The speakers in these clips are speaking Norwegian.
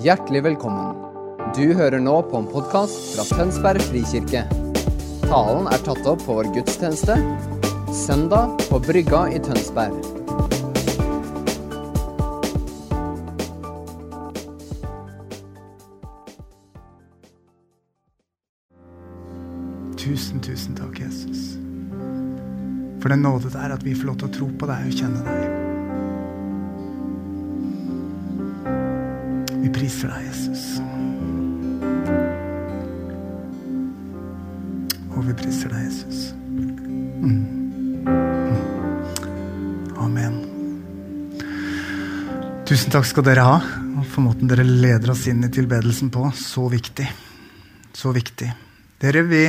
Hjertelig velkommen. Du hører nå på en podkast fra Tønsberg frikirke. Talen er tatt opp på vår gudstjeneste søndag på Brygga i Tønsberg. Tusen, tusen takk, Jesus. For den nåde det er at vi får lov til å tro på deg og kjenne deg. Priser deg, Jesus. Og vi priser deg, Jesus. Mm. Mm. Amen. Tusen takk skal dere ha for måten dere leder oss inn i tilbedelsen på. Så viktig. Så viktig. Dere, vi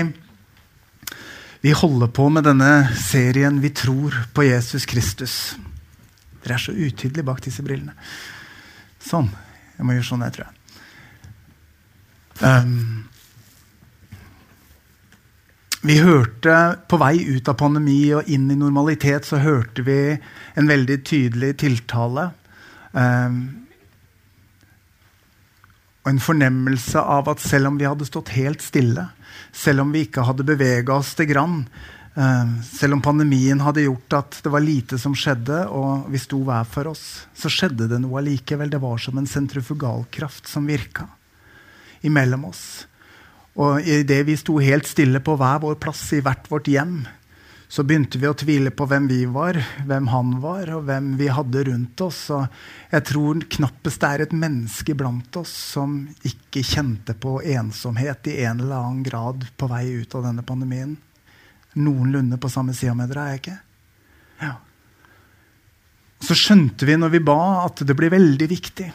vi holder på med denne serien 'Vi tror på Jesus Kristus'. Dere er så utydelige bak disse brillene. Sånn. Jeg må gjøre sånn, jeg tror jeg. Um, vi hørte På vei ut av pandemi og inn i normalitet så hørte vi en veldig tydelig tiltale. Um, og en fornemmelse av at selv om vi hadde stått helt stille, selv om vi ikke hadde bevega oss til grann. Eh, selv om pandemien hadde gjort at det var lite som skjedde, og vi sto hver for oss, så skjedde det noe allikevel. Det var som en sentrifugalkraft som virka imellom oss. Og idet vi sto helt stille på hver vår plass i hvert vårt hjem, så begynte vi å tvile på hvem vi var, hvem han var, og hvem vi hadde rundt oss. Og jeg tror knappest det er et menneske blant oss som ikke kjente på ensomhet i en eller annen grad på vei ut av denne pandemien. Noenlunde på samme sida med dere, er jeg ikke? Ja. Så skjønte vi når vi ba, at det blir veldig viktig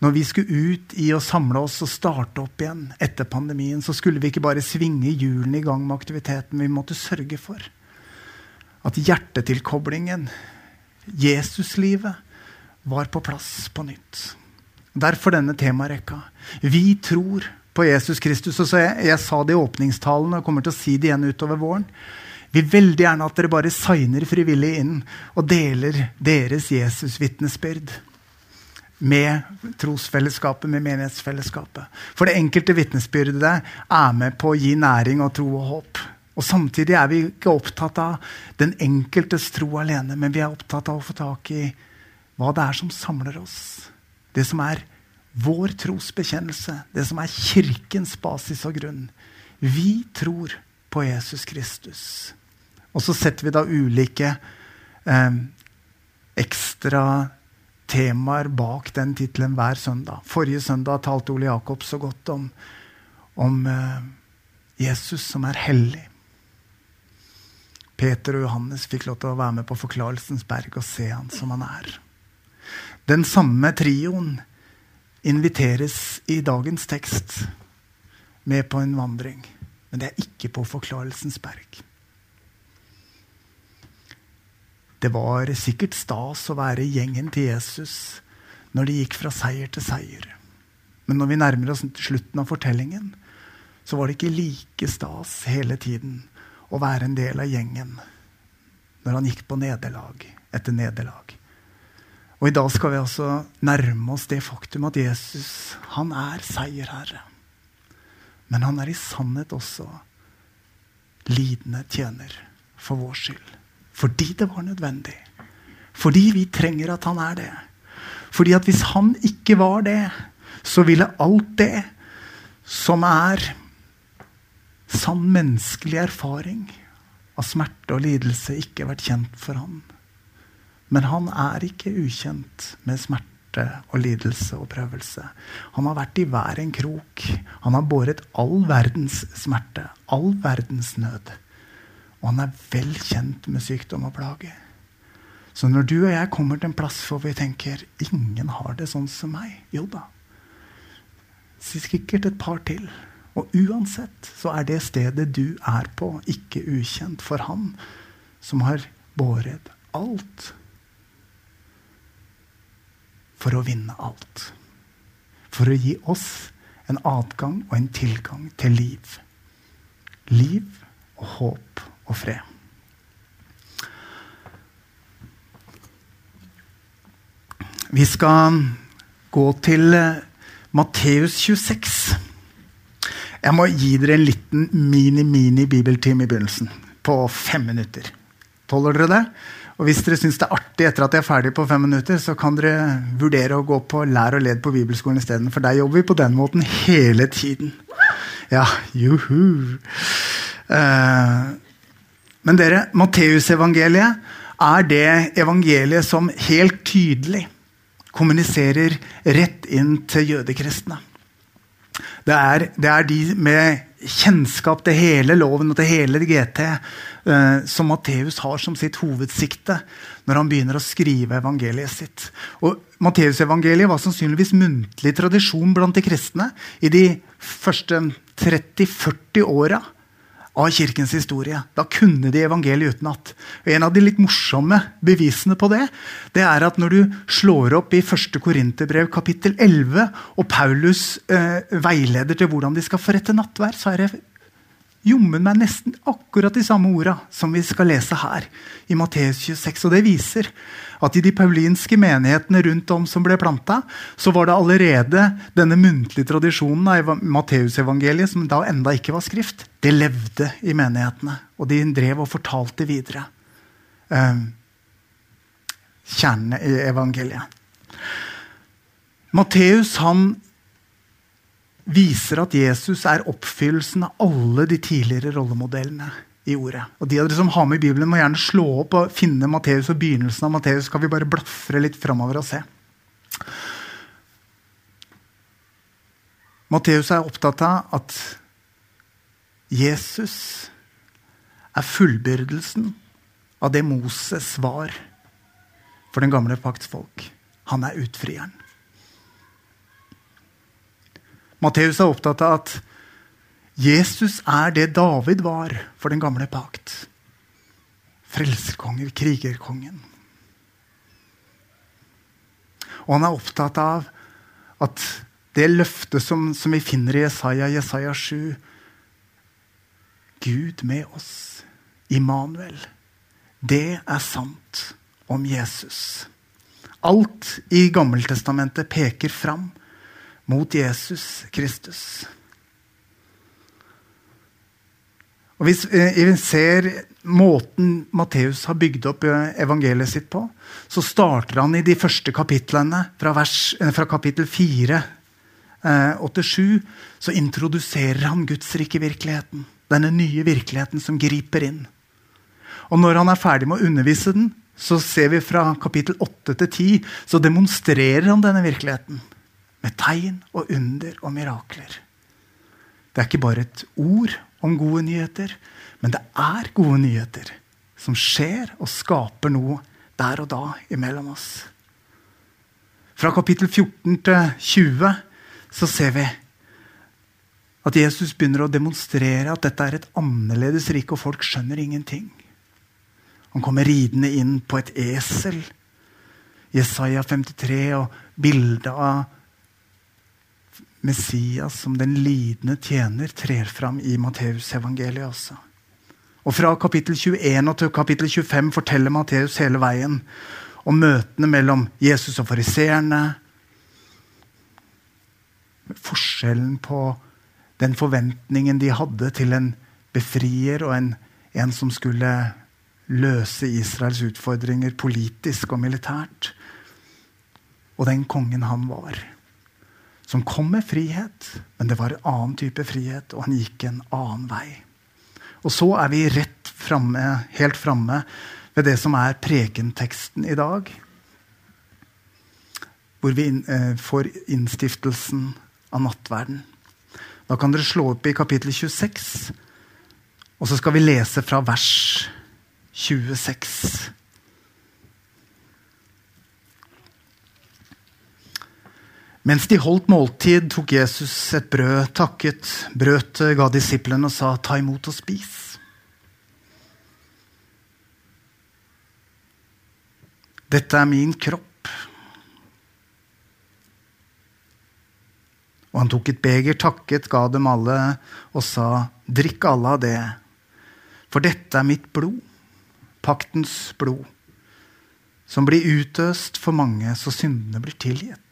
når vi skulle ut i å samle oss og starte opp igjen etter pandemien, så skulle vi ikke bare svinge hjulene i gang med aktiviteten. Vi måtte sørge for at hjertetilkoblingen, Jesuslivet, var på plass på nytt. Derfor denne temarekka. Vi tror på Jesus Kristus. Og jeg, jeg sa det i åpningstalen og kommer til å si det igjen utover våren. Vi vil veldig gjerne at dere bare signer frivillig inn og deler deres Jesus-vitnesbyrd med trosfellesskapet, med menighetsfellesskapet. For det enkelte vitnesbyrdet er med på å gi næring og tro og håp. Og Samtidig er vi ikke opptatt av den enkeltes tro alene, men vi er opptatt av å få tak i hva det er som samler oss. Det som er vår trosbekjennelse, det som er kirkens basis og grunn. Vi tror på Jesus Kristus. Og så setter vi da ulike eh, ekstra temaer bak den tittelen hver søndag. Forrige søndag talte Ole Jakob så godt om, om eh, Jesus som er hellig. Peter og Johannes fikk lov til å være med på Forklarelsens berg og se han som han er. Den samme trioen inviteres i dagens tekst med på en vandring. Men det er ikke på Forklarelsens berg. Det var sikkert stas å være gjengen til Jesus når de gikk fra seier til seier. Men når vi nærmer oss slutten av fortellingen, så var det ikke like stas hele tiden å være en del av gjengen når han gikk på nederlag etter nederlag. Og i dag skal vi altså nærme oss det faktum at Jesus han er seierherre. Men han er i sannhet også lidende tjener for vår skyld. Fordi det var nødvendig. Fordi vi trenger at han er det. Fordi at hvis han ikke var det, så ville alt det som er sann menneskelig erfaring av smerte og lidelse, ikke vært kjent for han. Men han er ikke ukjent med smerte og lidelse og prøvelse. Han har vært i hver en krok. Han har båret all verdens smerte, all verdens nød. Og han er vel kjent med sykdom og plage. Så når du og jeg kommer til en plass hvor vi tenker ingen har det sånn som meg, jo da. Sikkert et par til. Og uansett så er det stedet du er på, ikke ukjent for han som har båret alt for å vinne alt. For å gi oss en adgang og en tilgang til liv. Liv og håp og fred. Vi skal gå til Matteus 26. Jeg må gi dere en liten mini-mini-bibeltime i begynnelsen. På fem minutter. Tåler dere det? Og hvis dere syns det er artig etter at jeg er ferdig på fem minutter, så kan dere vurdere å gå på lær og led på bibelskolen isteden. For der jobber vi på den måten hele tiden. Ja, juhu. Uh, men dere, Matteusevangeliet er det evangeliet som helt tydelig kommuniserer rett inn til jødekristne. Det er, det er, de med kjennskap til hele loven og til hele GT eh, som Matteus har som sitt hovedsikte når han begynner å skrive evangeliet sitt. Og Matteusevangeliet var sannsynligvis muntlig tradisjon blant de kristne i de første 30-40 åra av kirkens historie. Da kunne de evangeliet utenat. En av de litt morsomme bevisene på det, det er at når du slår opp i 1. Korinterbrev kapittel 11, og Paulus eh, veileder til hvordan de skal forrette nattvær, så er det jommen meg nesten akkurat de samme orda som vi skal lese her i Matteus 26. Og det viser at i de paulinske menighetene rundt om som ble planta, så var det allerede denne muntlige tradisjonen av Matteusevangeliet, som da enda ikke var skrift, det levde i menighetene. Og de drev og fortalte videre eh, kjernene i evangeliet. Matteus han viser at Jesus er oppfyllelsen av alle de tidligere rollemodellene i ordet. Og De av dere som har med Bibelen, må gjerne slå opp og finne Matteus og begynnelsen av Matteus. Skal vi bare blafre litt framover og se. Matteus er opptatt av at Jesus er fullbyrdelsen av det Moses var for den gamle pakts folk. Han er utfrieren. Matteus er opptatt av at Jesus er det David var for den gamle pakt. Frelserkongen, krigerkongen. Og han er opptatt av at det løftet som, som vi finner i Jesaja, Jesaja 7 Gud med oss, Immanuel, det er sant om Jesus. Alt i Gammeltestamentet peker fram mot Jesus Kristus. Og Hvis eh, vi ser måten Matteus har bygd opp eh, evangeliet sitt på, så starter han i de første kapitlene, fra, vers, eh, fra kapittel 4 og til 7, så introduserer han Guds rike virkeligheten. Denne nye virkeligheten som griper inn. Og når han er ferdig med å undervise den, så ser vi fra kapittel 8 til 10, så demonstrerer han denne virkeligheten med tegn og under og mirakler. Det er ikke bare et ord om gode nyheter, men det er gode nyheter som skjer og skaper noe der og da imellom oss. Fra kapittel 14 til 20 så ser vi at Jesus begynner å demonstrere at dette er et annerledes rike, og folk skjønner ingenting. Han kommer ridende inn på et esel. Jesaja 53 og bildet av Messias som den lidende tjener trer fram i Matteusevangeliet også. Og Fra kapittel 21 til kapittel 25 forteller Matteus hele veien om møtene mellom Jesus og fariseerne. Forskjellen på den forventningen de hadde til en befrier og en, en som skulle løse Israels utfordringer politisk og militært. Og den kongen han var som kom med frihet, men det var en annen type frihet, og han gikk en annen vei. Og så er vi rett fremme, helt framme ved det som er prekenteksten i dag. Hvor vi eh, får innstiftelsen av nattverden. Da kan dere slå opp i kapittel 26, og så skal vi lese fra vers 26. Mens de holdt måltid, tok Jesus et brød, takket, brøt ga disiplene og sa, 'Ta imot og spis'. Dette er min kropp. Og han tok et beger, takket, ga dem alle og sa, 'Drikk alle av det, for dette er mitt blod, paktens blod, som blir utøst for mange så syndene blir tilgitt.'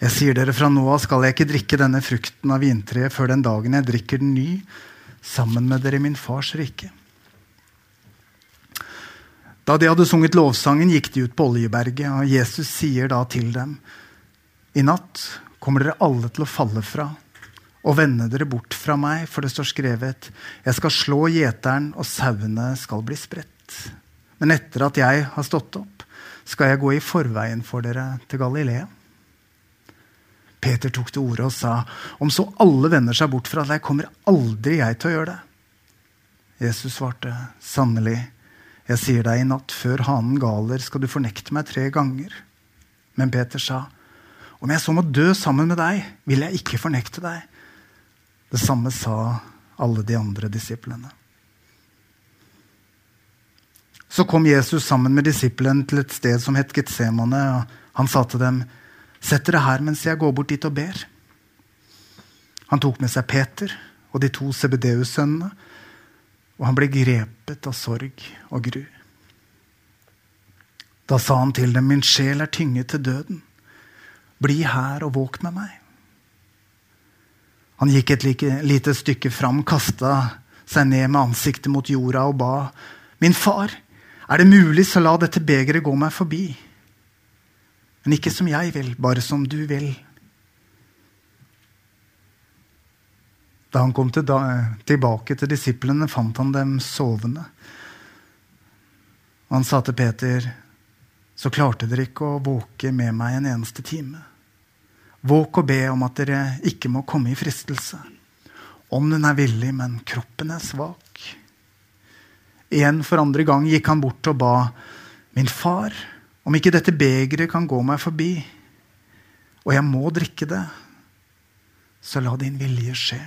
Jeg sier dere, fra nå av skal jeg ikke drikke denne frukten av vintreet før den dagen jeg drikker den ny sammen med dere i min fars rike. Da de hadde sunget lovsangen, gikk de ut på Oljeberget, og Jesus sier da til dem.: I natt kommer dere alle til å falle fra og vende dere bort fra meg, for det står skrevet:" Jeg skal slå gjeteren, og sauene skal bli spredt. Men etter at jeg har stått opp, skal jeg gå i forveien for dere til Galilea. Peter tok til orde og sa, om så alle vender seg bort fra deg, kommer aldri jeg til å gjøre det. Jesus svarte, sannelig, jeg sier deg i natt, før hanen galer, skal du fornekte meg tre ganger. Men Peter sa, om jeg så må dø sammen med deg, vil jeg ikke fornekte deg. Det samme sa alle de andre disiplene. Så kom Jesus sammen med disiplene til et sted som het Getsemane. Han sa til dem, Sett dere her mens jeg går bort dit og ber. Han tok med seg Peter og de to CBDU-sønnene, og han ble grepet av sorg og gru. Da sa han til dem, min sjel er tynget til døden. Bli her og våk med meg. Han gikk et like, lite stykke fram, kasta seg ned med ansiktet mot jorda og ba, min far, er det mulig, så la dette begeret gå meg forbi. Men ikke som jeg vil, bare som du vil. Da han kom til da, tilbake til disiplene, fant han dem sovende. Og han sa til Peter, så klarte dere ikke å våke med meg en eneste time. Våk og be om at dere ikke må komme i fristelse. Om den er villig, men kroppen er svak. Igjen for andre gang gikk han bort og ba, min far, om ikke dette begeret kan gå meg forbi, og jeg må drikke det, så la din vilje skje.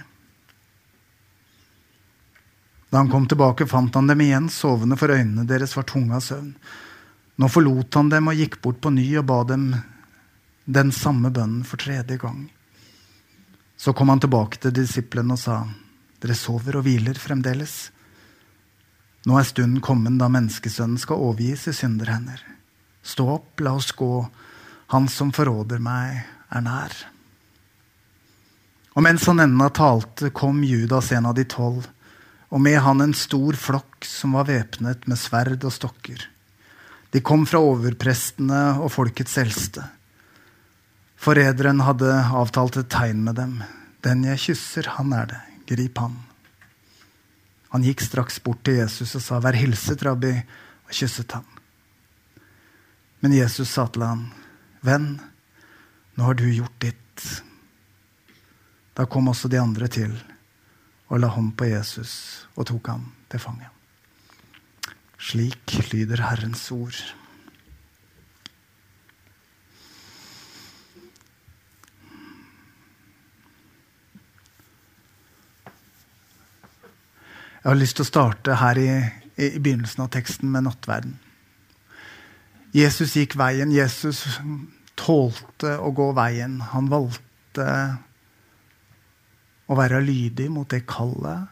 Da han kom tilbake, fant han dem igjen sovende, for øynene deres var tunge av søvn. Nå forlot han dem og gikk bort på ny og ba dem den samme bønnen for tredje gang. Så kom han tilbake til disiplene og sa, dere sover og hviler fremdeles. Nå er stunden kommet da menneskesønnen skal overgis i synderhender. Stå opp, la oss gå. Han som forråder meg, er nær. Og mens han ennå talte, kom Judas, en av de tolv, og med han en stor flokk som var væpnet med sverd og stokker. De kom fra overprestene og folkets eldste. Forræderen hadde avtalt et tegn med dem. Den jeg kysser, han er det. Grip han. Han gikk straks bort til Jesus og sa, Vær hilset, rabbi, og kysset ham. Men Jesus sa til ham, Venn, nå har du gjort ditt. Da kom også de andre til og la hånd på Jesus og tok ham til fange. Slik lyder Herrens ord. Jeg har lyst til å starte her i, i begynnelsen av teksten med nattverden. Jesus gikk veien. Jesus tålte å gå veien. Han valgte å være lydig mot det kallet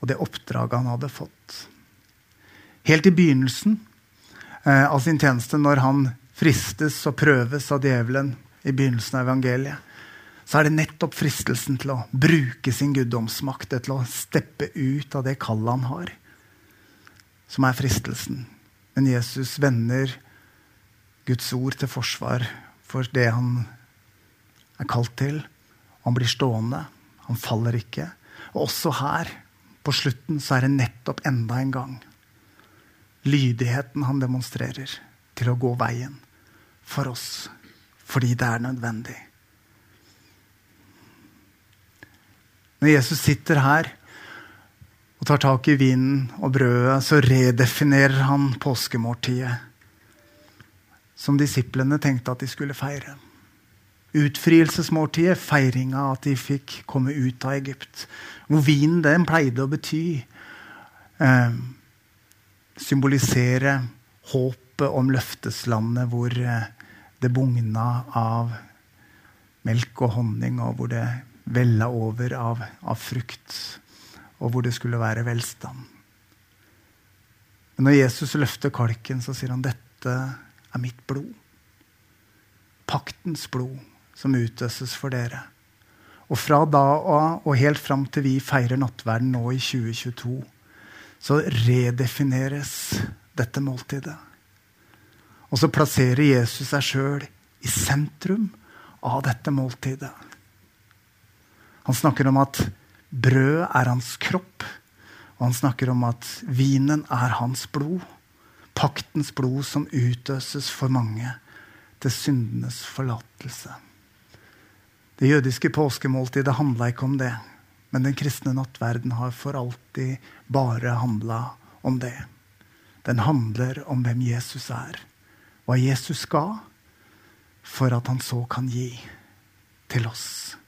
og det oppdraget han hadde fått. Helt i begynnelsen eh, av sin tjeneste, når han fristes og prøves av djevelen i begynnelsen av evangeliet, så er det nettopp fristelsen til å bruke sin guddomsmakt, til å steppe ut av det kallet han har, som er fristelsen. Men Jesus vender Guds ord til forsvar for det han er kalt til. Han blir stående. Han faller ikke. Og også her, på slutten, så er det nettopp enda en gang lydigheten han demonstrerer til å gå veien for oss fordi det er nødvendig. Når Jesus sitter her og tar tak i vinen og brødet, så redefinerer han påskemåltidet. Som disiplene tenkte at de skulle feire. Utfrielsesmåltidet, feiringa at de fikk komme ut av Egypt. Hvor vinen den pleide å bety eh, Symbolisere håpet om løfteslandet hvor eh, det bugna av melk og honning, og hvor det vella over av, av frukt og hvor det skulle være velstand. Men når Jesus løfter kalken, så sier han dette er mitt blod. paktens blod som utøses for dere. Og fra da av og helt fram til vi feirer nattverden nå i 2022, så redefineres dette måltidet. Og så plasserer Jesus seg sjøl i sentrum av dette måltidet. Han snakker om at brød er hans kropp, og han snakker om at vinen er hans blod. Paktens blod som utøses for mange til syndenes forlatelse. Det jødiske påskemåltidet handla ikke om det. Men den kristne nattverden har for alltid bare handla om det. Den handler om hvem Jesus er, hva Jesus ga, for at han så kan gi til oss.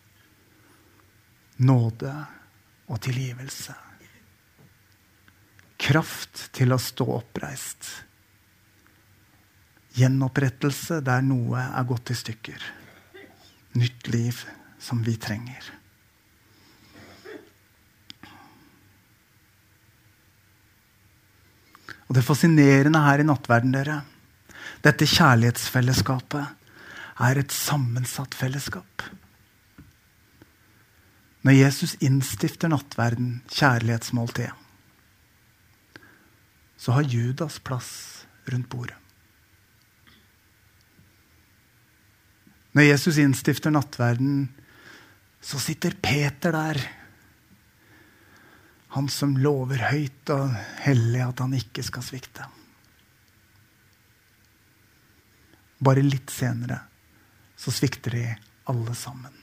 Nåde og tilgivelse. Kraft til å stå oppreist. Gjenopprettelse der noe er gått i stykker nytt liv som vi trenger. Og Det fascinerende her i nattverden, dere, dette kjærlighetsfellesskapet, er et sammensatt fellesskap. Når Jesus innstifter nattverden, kjærlighetsmåltidet, så har Judas plass rundt bordet. Når Jesus innstifter nattverden, så sitter Peter der. Han som lover høyt og hellig at han ikke skal svikte. Bare litt senere så svikter de alle sammen.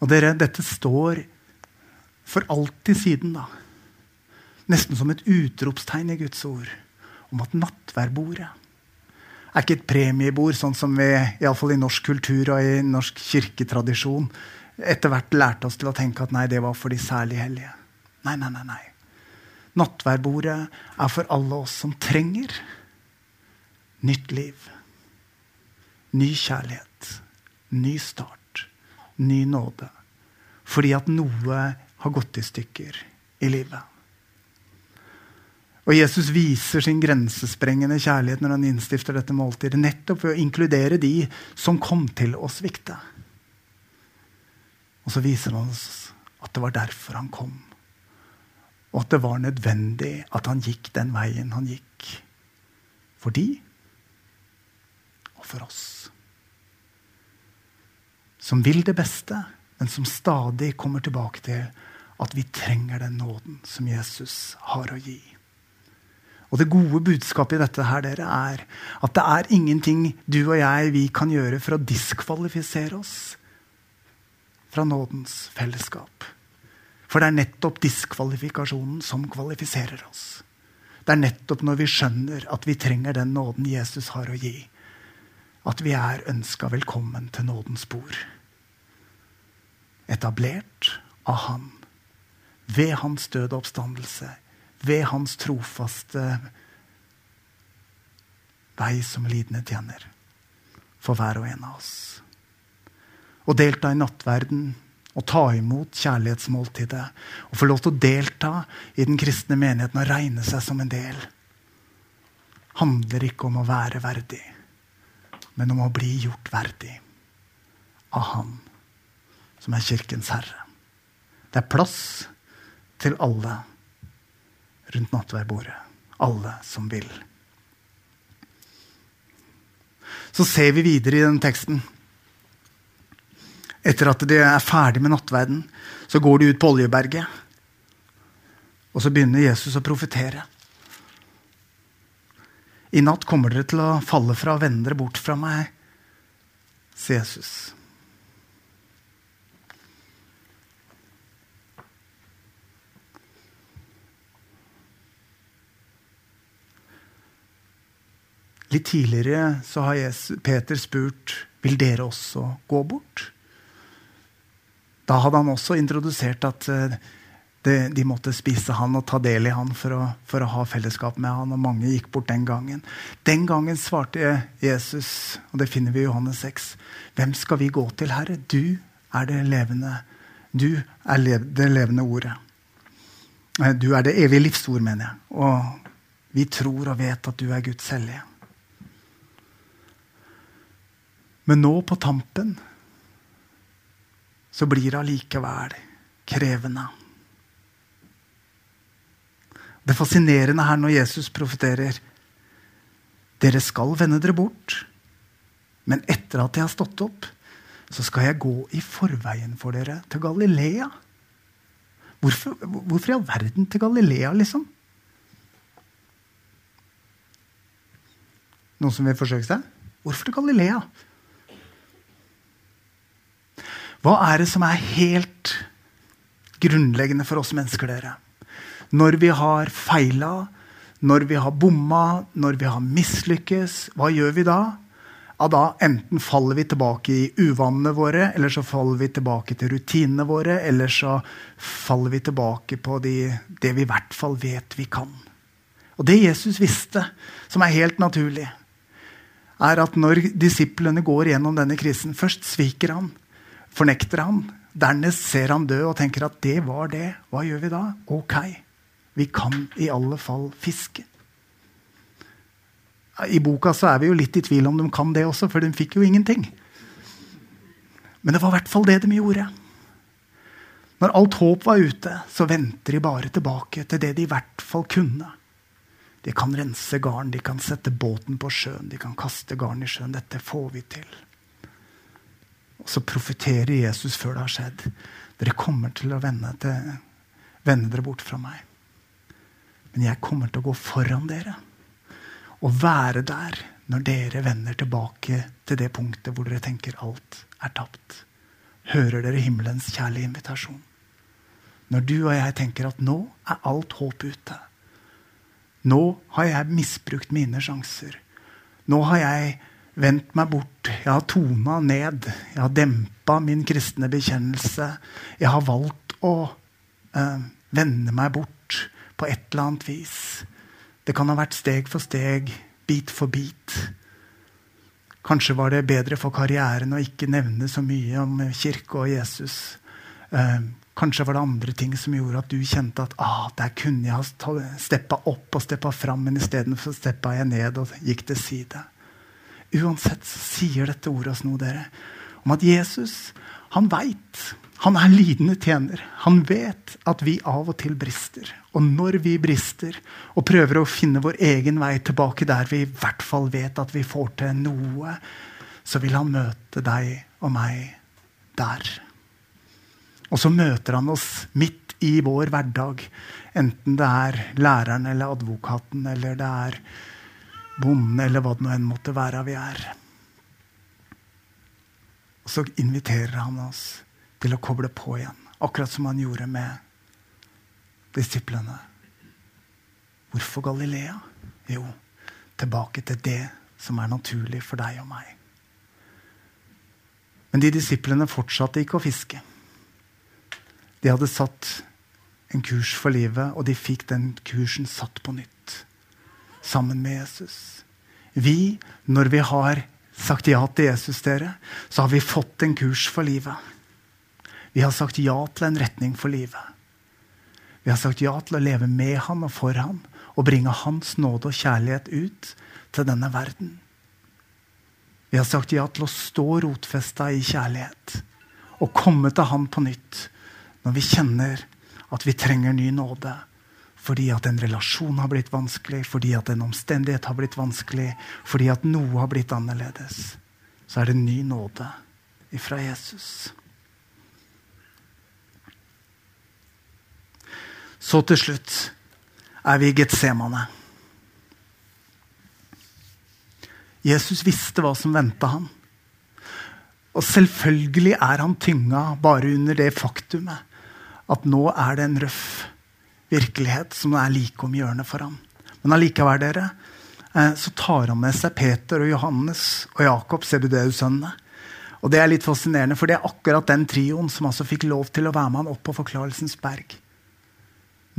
Og dere, dette står for alltid siden, da. Nesten som et utropstegn i Guds ord om at nattverdbordet er ikke et premiebord, sånn som vi iallfall i norsk kultur og i norsk kirketradisjon etter hvert lærte oss til å tenke at nei, det var for de særlig hellige. Nei, nei, nei. nei. Nattverdbordet er for alle oss som trenger nytt liv. Ny kjærlighet. Ny start. Ny nåde. Fordi at noe har gått i stykker i livet. Og Jesus viser sin grensesprengende kjærlighet når han innstifter dette måltidet, nettopp ved å inkludere de som kom til å svikte. Og så viser han oss at det var derfor han kom. Og at det var nødvendig at han gikk den veien han gikk. For de og for oss. Som vil det beste, men som stadig kommer tilbake til at vi trenger den nåden som Jesus har å gi. Og det gode budskapet i dette her, dere, er at det er ingenting du og jeg vi kan gjøre for å diskvalifisere oss fra nådens fellesskap. For det er nettopp diskvalifikasjonen som kvalifiserer oss. Det er nettopp når vi skjønner at vi trenger den nåden Jesus har å gi, at vi er ønska velkommen til nådens bord. Etablert av Han. Ved hans døde oppstandelse ved hans trofaste vei som lidende tjener for hver og en av oss. Å delta i nattverden å ta imot kjærlighetsmåltidet å få lov til å delta i den kristne menigheten og regne seg som en del, handler ikke om å være verdig, men om å bli gjort verdig av Han som er kirkens herre. Det er plass til alle rundt nattverdbordet. Alle som vil. Så ser vi videre i den teksten. Etter at de er ferdig med nattverden, så går de ut på Oljeberget. Og så begynner Jesus å profetere. I natt kommer dere til å falle fra og vende dere bort fra meg, sier Jesus. Litt tidligere så har Peter spurt vil dere også gå bort. Da hadde han også introdusert at eh, de måtte spise han og ta del i han for å, for å, ha fellesskap med han, og mange gikk bort den gangen. Den gangen svarte Jesus, og det finner vi i Johannes 6, hvem skal vi gå til, Herre? Du er det levende. Du er det levende ordet. Eh, du er det evige livsord, mener jeg. Og vi tror og vet at du er Guds hellige. Men nå på tampen så blir det allikevel krevende. Det fascinerende her når Jesus profeterer Dere skal vende dere bort, men etter at jeg har stått opp, så skal jeg gå i forveien for dere til Galilea. Hvorfor, hvorfor i all verden til Galilea, liksom? Noen som vil forsøke seg? Hvorfor til Galilea? Hva er det som er helt grunnleggende for oss mennesker, dere? Når vi har feila, når vi har bomma, når vi har mislykkes, hva gjør vi da? Ja, da enten faller vi tilbake i uvanene våre, eller så faller vi tilbake til rutinene våre, eller så faller vi tilbake på de, det vi i hvert fall vet vi kan. Og det Jesus visste, som er helt naturlig, er at når disiplene går gjennom denne krisen Først sviker han, fornekter han. Dernest ser han død og tenker at det var det. Hva gjør vi da? Ok, vi kan i alle fall fiske. I boka så er vi jo litt i tvil om de kan det også, for de fikk jo ingenting. Men det var i hvert fall det de gjorde. Når alt håp var ute, så venter de bare tilbake til det de i hvert fall kunne. De kan rense garn, de kan sette båten på sjøen, de kan kaste garn i sjøen. Dette får vi til. Så profeterer Jesus før det har skjedd. Dere kommer til å vende, til, vende dere bort fra meg. Men jeg kommer til å gå foran dere og være der når dere vender tilbake til det punktet hvor dere tenker alt er tapt. Hører dere himmelens kjærlige invitasjon? Når du og jeg tenker at nå er alt håp ute nå har jeg misbrukt mine sjanser. Nå har jeg vendt meg bort. Jeg har tona ned. Jeg har dempa min kristne bekjennelse. Jeg har valgt å eh, vende meg bort på et eller annet vis. Det kan ha vært steg for steg, bit for bit. Kanskje var det bedre for karrieren å ikke nevne så mye om kirke og Jesus. Eh, Kanskje var det andre ting som gjorde at du kjente at ah, der kunne jeg ha steppa opp og steppa fram, men istedenfor steppa jeg ned og gikk til side. Uansett så sier dette ordet oss noe, dere, om at Jesus, han veit. Han er lidende tjener. Han vet at vi av og til brister. Og når vi brister og prøver å finne vår egen vei tilbake der vi i hvert fall vet at vi får til noe, så vil han møte deg og meg der. Og så møter han oss midt i vår hverdag. Enten det er læreren eller advokaten eller det er bonden eller hva det nå enn måtte være vi er. Og så inviterer han oss til å koble på igjen. Akkurat som han gjorde med disiplene. Hvorfor Galilea? Jo, tilbake til det som er naturlig for deg og meg. Men de disiplene fortsatte ikke å fiske. De hadde satt en kurs for livet, og de fikk den kursen satt på nytt. Sammen med Jesus. Vi, når vi har sagt ja til Jesus, dere, så har vi fått en kurs for livet. Vi har sagt ja til en retning for livet. Vi har sagt ja til å leve med han og for han, og bringe hans nåde og kjærlighet ut til denne verden. Vi har sagt ja til å stå rotfesta i kjærlighet og komme til han på nytt når vi kjenner at vi trenger ny nåde fordi at en relasjon har blitt vanskelig, fordi at en omstendighet har blitt vanskelig, fordi at noe har blitt annerledes, så er det en ny nåde ifra Jesus. Så til slutt er vi i Getsemane. Jesus visste hva som venta ham. Og selvfølgelig er han tynga bare under det faktumet at nå er det en røff virkelighet som er like om hjørnet for ham. Men allikevel, dere, eh, så tar han med seg Peter og Johannes og Jakob, Sebudeus-sønnene. Og det er litt fascinerende, for det er akkurat den trioen som altså fikk lov til å være med han opp på Forklarelsens berg.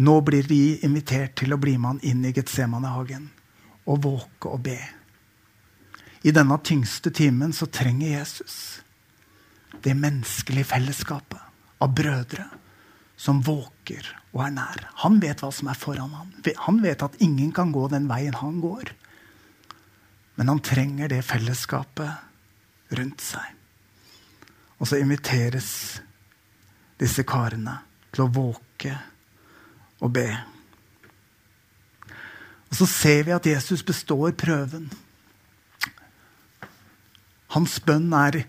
Nå blir de invitert til å bli med han inn i Getsemanehagen og våke og be. I denne tyngste timen så trenger Jesus det menneskelige fellesskapet av brødre som våker og er nær. Han vet hva som er foran ham. Han vet at ingen kan gå den veien han går. Men han trenger det fellesskapet rundt seg. Og så inviteres disse karene til å våke og be. Og så ser vi at Jesus består prøven. Hans bønn er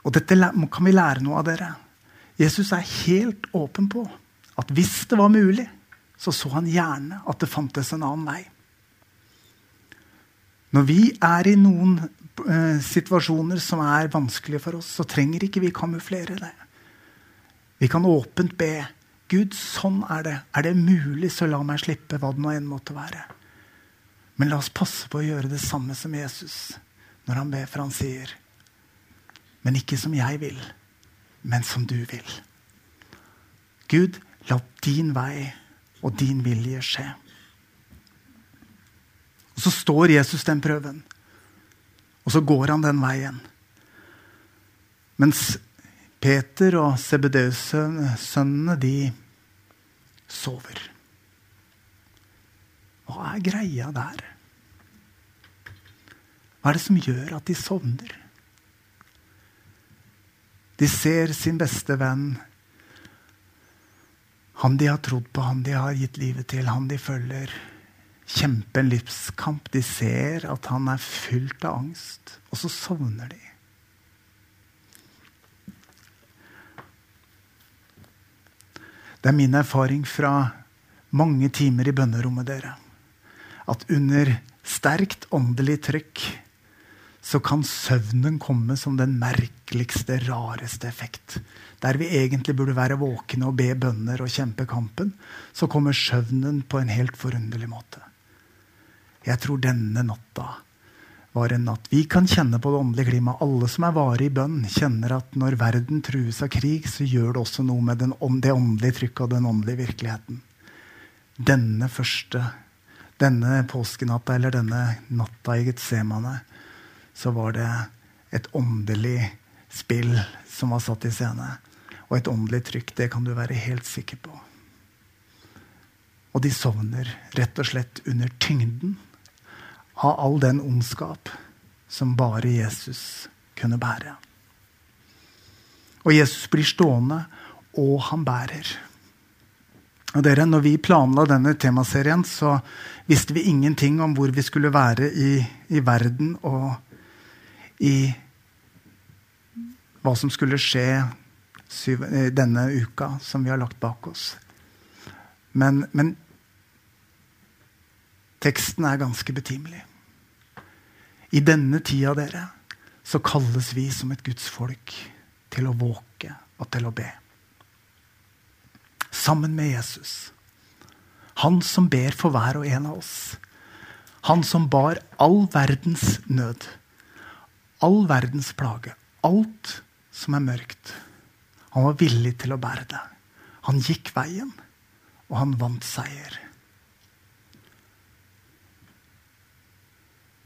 Og dette kan vi lære noe av dere. Jesus er helt åpen på at hvis det var mulig, så så han gjerne at det fantes en annen vei. Når vi er i noen eh, situasjoner som er vanskelige for oss, så trenger ikke vi kamuflere det. Vi kan åpent be Gud, sånn er det. Er det mulig, så la meg slippe hva det nå enn måtte være. Men la oss passe på å gjøre det samme som Jesus når han ber, for han sier Men ikke som jeg vil, men som du vil. Gud, la din vei og din vilje skje. Og Så står Jesus den prøven, og så går han den veien. Mens Peter og Sebedeus-sønnene, de sover. Hva er greia der? Hva er det som gjør at de sovner? De ser sin beste venn, han de har trodd på, han de har gitt livet til, han de følger, kjempe en livskamp. De ser at han er fylt av angst, og så sovner de. Det er min erfaring fra mange timer i bønnerommet dere at under sterkt åndelig trykk så kan søvnen komme som den merkeligste, rareste effekt. Der vi egentlig burde være våkne og be bønner og kjempe kampen, så kommer søvnen på en helt forunderlig måte. Jeg tror denne natta var en natt. Vi kan kjenne på det åndelige klimaet. Alle som er varig i bønn, kjenner at når verden trues av krig, så gjør det også noe med den, det åndelige trykket og den åndelige virkeligheten. Denne første, denne påskenatta, eller denne natta i Getsemane, så var det et åndelig spill som var satt i scene. Og et åndelig trykk. Det kan du være helt sikker på. Og de sovner rett og slett under tyngden av all den ondskap som bare Jesus kunne bære. Og Jesus blir stående, og han bærer. Og dere, når vi planla denne temaserien, så visste vi ingenting om hvor vi skulle være i, i verden og i hva som skulle skje syv, eh, denne uka som vi har lagt bak oss. Men, men teksten er ganske betimelig. I denne tida, dere, så kalles vi som et Guds folk til å våke og til å be. Sammen med Jesus. Han som ber for hver og en av oss. Han som bar all verdens nød. All verdens plage. Alt som er mørkt. Han var villig til å bære det. Han gikk veien, og han vant seier.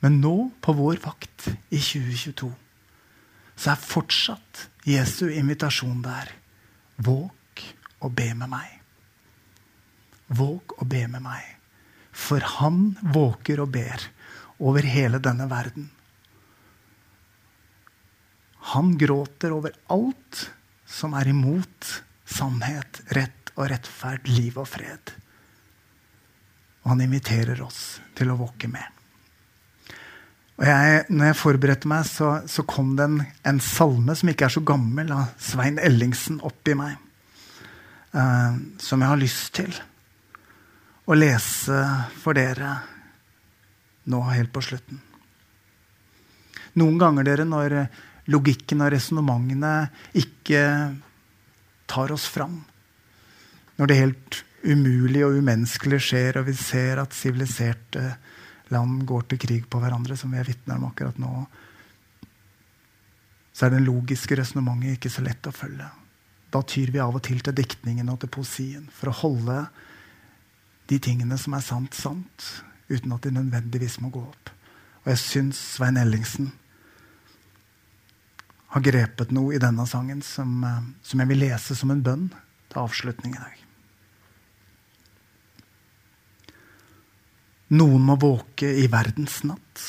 Men nå, på vår vakt i 2022, så er fortsatt Jesu invitasjon der. Våg og be med meg. Våg og be med meg. For han våker og ber over hele denne verden. Han gråter over alt som er imot sannhet, rett og rettferd, liv og fred. Og han inviterer oss til å våke med. Og jeg, når jeg forberedte meg, så, så kom det en, en, salme som ikke er så gammel, av Svein Ellingsen, opp i meg. Eh, som jeg har lyst til å lese for dere nå helt på slutten. Noen ganger, dere, når logikken og resonnementene ikke tar oss fram, når det helt umulige og umenneskelige skjer, og vi ser at siviliserte land går til krig på hverandre, som vi er vitner om akkurat nå, så er det logiske resonnementet ikke så lett å følge. Da tyr vi av og til til diktningen og til poesien for å holde de tingene som er sant, sant, uten at de nødvendigvis må gå opp. Og jeg syns Svein Ellingsen har grepet noe i denne sangen som, eh, som jeg vil lese som en bønn til avslutning i dag. Noen må våke i verdens natt.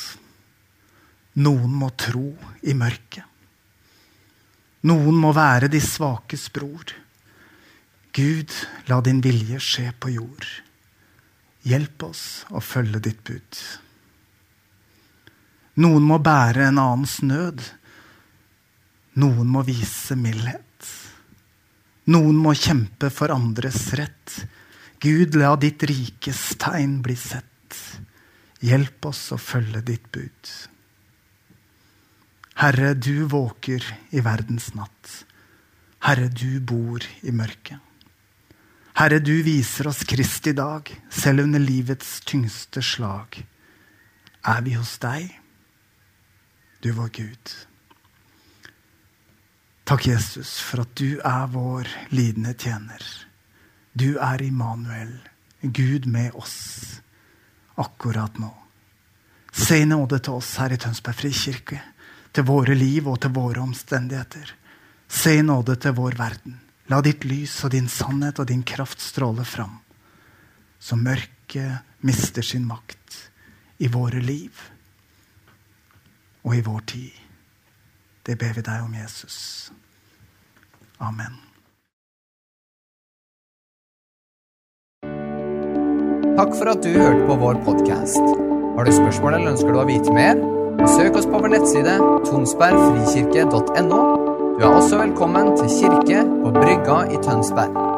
Noen må tro i mørket. Noen må være de svakes bror. Gud, la din vilje skje på jord. Hjelp oss å følge ditt bud. Noen må bære en annens nød. Noen må vise mildhet. Noen må kjempe for andres rett. Gud, la ditt rikes tegn bli sett. Hjelp oss å følge ditt bud. Herre, du våker i verdens natt. Herre, du bor i mørket. Herre, du viser oss Kristi dag, selv under livets tyngste slag. Er vi hos deg, du vår Gud? Takk, Jesus, for at du er vår lidende tjener. Du er Immanuel, Gud med oss, akkurat nå. Se i nåde til oss her i Tønsberg frikirke til våre liv og til våre omstendigheter. Se i nåde til vår verden. La ditt lys og din sannhet og din kraft stråle fram, så mørket mister sin makt i våre liv og i vår tid. Det ber vi deg om, Jesus. Amen. Takk for at du hørte på vår podkast. Har du spørsmål eller ønsker du å vite mer? Søk oss på vår nettside tonsbergfrikirke.no. Du er også velkommen til kirke på Brygga i Tønsberg.